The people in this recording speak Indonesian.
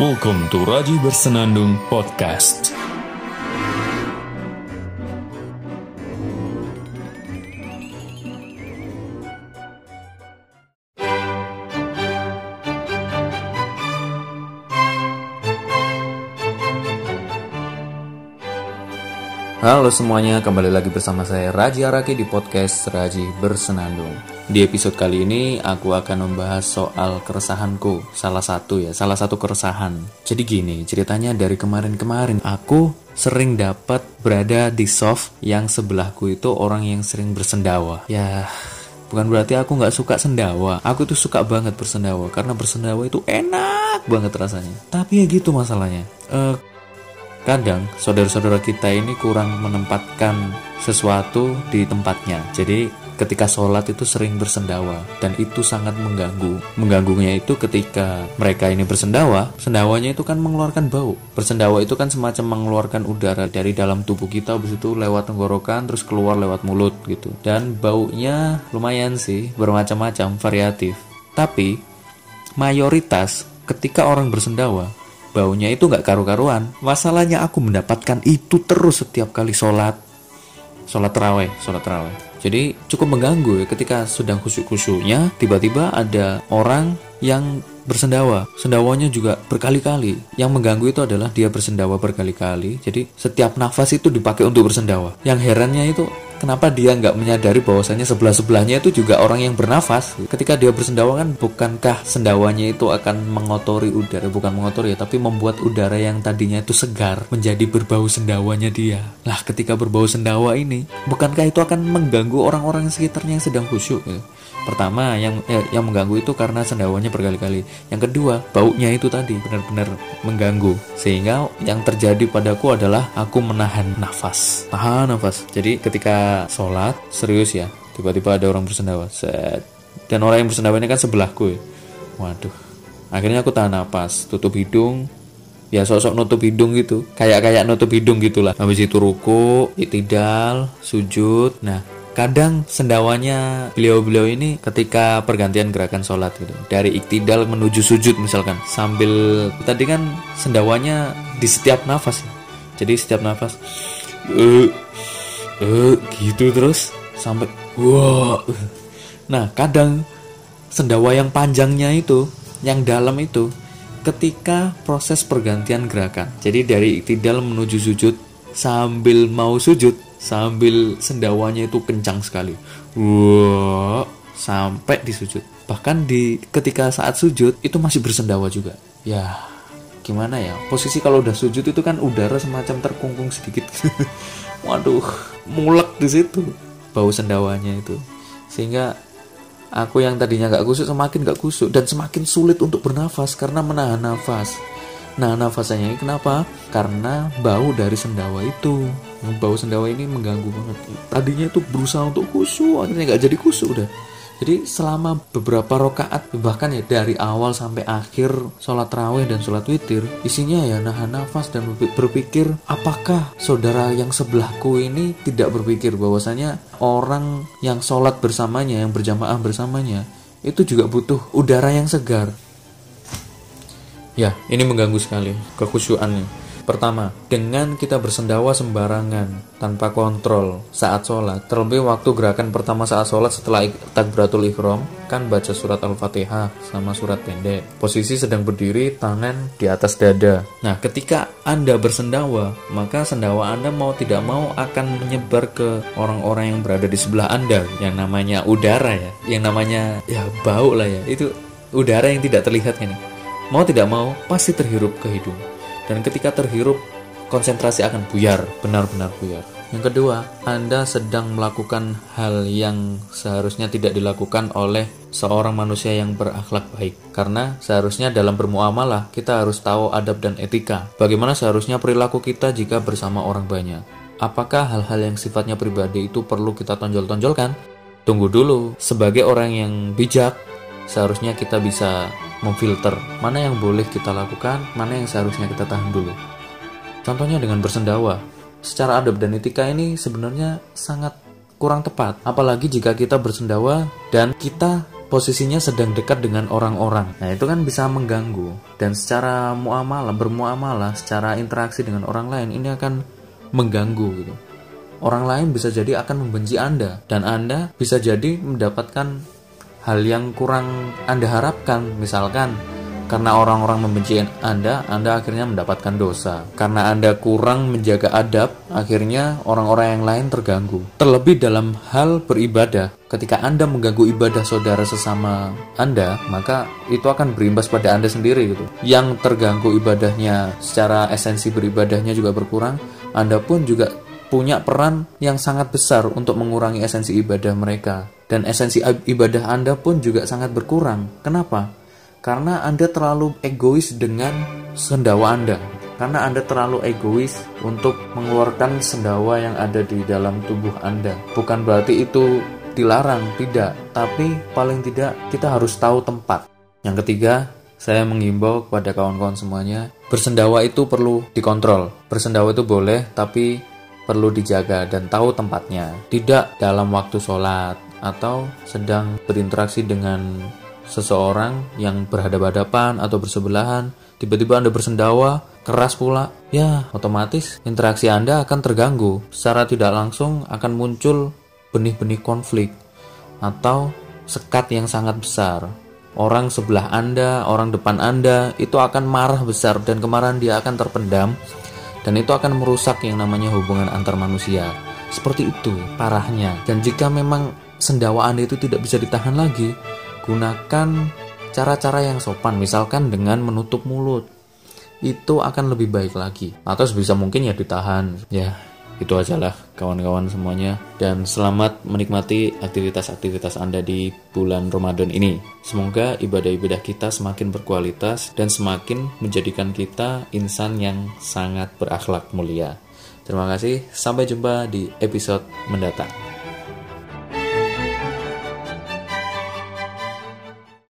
Welcome to Raji Bersenandung Podcast. Halo semuanya, kembali lagi bersama saya Raji Araki di podcast Raji Bersenandung. Di episode kali ini aku akan membahas soal keresahanku, salah satu ya, salah satu keresahan. Jadi gini, ceritanya dari kemarin-kemarin aku sering dapat berada di soft yang sebelahku itu orang yang sering bersendawa. Ya, bukan berarti aku nggak suka sendawa. Aku tuh suka banget bersendawa karena bersendawa itu enak banget rasanya. Tapi ya gitu masalahnya. Eh, kadang saudara-saudara kita ini kurang menempatkan sesuatu di tempatnya. Jadi ketika sholat itu sering bersendawa dan itu sangat mengganggu. Mengganggunya itu ketika mereka ini bersendawa, sendawanya itu kan mengeluarkan bau. Bersendawa itu kan semacam mengeluarkan udara dari dalam tubuh kita habis itu lewat tenggorokan terus keluar lewat mulut gitu. Dan baunya lumayan sih, bermacam-macam, variatif. Tapi mayoritas ketika orang bersendawa baunya itu nggak karu-karuan. Masalahnya aku mendapatkan itu terus setiap kali sholat, sholat terawih, sholat terawih. Jadi cukup mengganggu ya ketika sedang khusyuk-khusyuknya tiba-tiba ada orang yang bersendawa. Sendawanya juga berkali-kali. Yang mengganggu itu adalah dia bersendawa berkali-kali. Jadi setiap nafas itu dipakai untuk bersendawa. Yang herannya itu kenapa dia nggak menyadari bahwasanya sebelah sebelahnya itu juga orang yang bernafas ketika dia bersendawa kan bukankah sendawanya itu akan mengotori udara bukan mengotori ya tapi membuat udara yang tadinya itu segar menjadi berbau sendawanya dia lah ketika berbau sendawa ini bukankah itu akan mengganggu orang-orang sekitarnya yang sedang khusyuk? Pertama, yang eh, yang mengganggu itu karena sendawanya berkali-kali. Yang kedua, baunya itu tadi benar-benar mengganggu. Sehingga yang terjadi padaku adalah aku menahan nafas. Tahan nafas. Jadi ketika sholat, serius ya, tiba-tiba ada orang bersendawa. Set. Dan orang yang bersendawa ini kan sebelahku ya. Waduh. Akhirnya aku tahan nafas, tutup hidung, ya sosok nutup hidung gitu kayak kayak nutup hidung gitulah habis itu ruku itidal sujud nah kadang sendawanya beliau-beliau ini ketika pergantian gerakan sholat gitu dari iktidal menuju sujud misalkan sambil tadi kan sendawanya di setiap nafas jadi setiap nafas uh, uh, gitu terus sampai wah. Nah kadang sendawa yang panjangnya itu yang dalam itu ketika proses pergantian gerakan jadi dari iktidal menuju sujud sambil mau sujud sambil sendawanya itu kencang sekali. Wow, sampai di sujud. Bahkan di ketika saat sujud itu masih bersendawa juga. Ya, gimana ya? Posisi kalau udah sujud itu kan udara semacam terkungkung sedikit. Waduh, mulek di situ bau sendawanya itu. Sehingga aku yang tadinya gak kusuk semakin gak kusuk dan semakin sulit untuk bernafas karena menahan nafas. Nah, nafasannya ini kenapa? Karena bau dari sendawa itu. Bau sendawa ini mengganggu banget. Tadinya itu berusaha untuk khusyuk, akhirnya nggak jadi khusyuk udah. Jadi selama beberapa rokaat bahkan ya dari awal sampai akhir sholat raweh dan sholat witir isinya ya nahan nafas dan berpikir apakah saudara yang sebelahku ini tidak berpikir bahwasanya orang yang sholat bersamanya yang berjamaah bersamanya itu juga butuh udara yang segar Ya, ini mengganggu sekali kekhusyuannya. Pertama, dengan kita bersendawa sembarangan tanpa kontrol saat sholat, terlebih waktu gerakan pertama saat sholat setelah takbiratul ikhram, kan baca surat al-fatihah sama surat pendek. Posisi sedang berdiri, tangan di atas dada. Nah, ketika Anda bersendawa, maka sendawa Anda mau tidak mau akan menyebar ke orang-orang yang berada di sebelah Anda, yang namanya udara ya, yang namanya ya bau lah ya, itu udara yang tidak terlihat ini Mau tidak mau, pasti terhirup ke hidung. Dan ketika terhirup, konsentrasi akan buyar, benar-benar buyar. Yang kedua, Anda sedang melakukan hal yang seharusnya tidak dilakukan oleh seorang manusia yang berakhlak baik. Karena seharusnya dalam bermuamalah, kita harus tahu adab dan etika. Bagaimana seharusnya perilaku kita jika bersama orang banyak. Apakah hal-hal yang sifatnya pribadi itu perlu kita tonjol-tonjolkan? Tunggu dulu, sebagai orang yang bijak, seharusnya kita bisa memfilter mana yang boleh kita lakukan, mana yang seharusnya kita tahan dulu. Contohnya dengan bersendawa. Secara adab dan etika ini sebenarnya sangat kurang tepat. Apalagi jika kita bersendawa dan kita posisinya sedang dekat dengan orang-orang. Nah, itu kan bisa mengganggu dan secara muamalah, bermuamalah, secara interaksi dengan orang lain ini akan mengganggu gitu. Orang lain bisa jadi akan membenci Anda dan Anda bisa jadi mendapatkan hal yang kurang Anda harapkan. Misalkan karena orang-orang membenci Anda, Anda akhirnya mendapatkan dosa. Karena Anda kurang menjaga adab, akhirnya orang-orang yang lain terganggu. Terlebih dalam hal beribadah, ketika Anda mengganggu ibadah saudara sesama Anda, maka itu akan berimbas pada Anda sendiri gitu. Yang terganggu ibadahnya secara esensi beribadahnya juga berkurang, Anda pun juga punya peran yang sangat besar untuk mengurangi esensi ibadah mereka. Dan esensi ibadah Anda pun juga sangat berkurang. Kenapa? karena Anda terlalu egois dengan sendawa Anda. Karena Anda terlalu egois untuk mengeluarkan sendawa yang ada di dalam tubuh Anda. Bukan berarti itu dilarang, tidak. Tapi paling tidak kita harus tahu tempat. Yang ketiga, saya mengimbau kepada kawan-kawan semuanya, bersendawa itu perlu dikontrol. Bersendawa itu boleh, tapi perlu dijaga dan tahu tempatnya. Tidak dalam waktu sholat atau sedang berinteraksi dengan seseorang yang berhadapan-hadapan atau bersebelahan, tiba-tiba Anda bersendawa, keras pula, ya otomatis interaksi Anda akan terganggu. Secara tidak langsung akan muncul benih-benih konflik atau sekat yang sangat besar. Orang sebelah Anda, orang depan Anda itu akan marah besar dan kemarahan dia akan terpendam dan itu akan merusak yang namanya hubungan antar manusia. Seperti itu parahnya. Dan jika memang sendawa Anda itu tidak bisa ditahan lagi, gunakan cara-cara yang sopan, misalkan dengan menutup mulut. Itu akan lebih baik lagi. Atau sebisa mungkin ya ditahan. Ya, itu aja lah kawan-kawan semuanya. Dan selamat menikmati aktivitas-aktivitas Anda di bulan Ramadan ini. Semoga ibadah-ibadah kita semakin berkualitas dan semakin menjadikan kita insan yang sangat berakhlak mulia. Terima kasih, sampai jumpa di episode mendatang.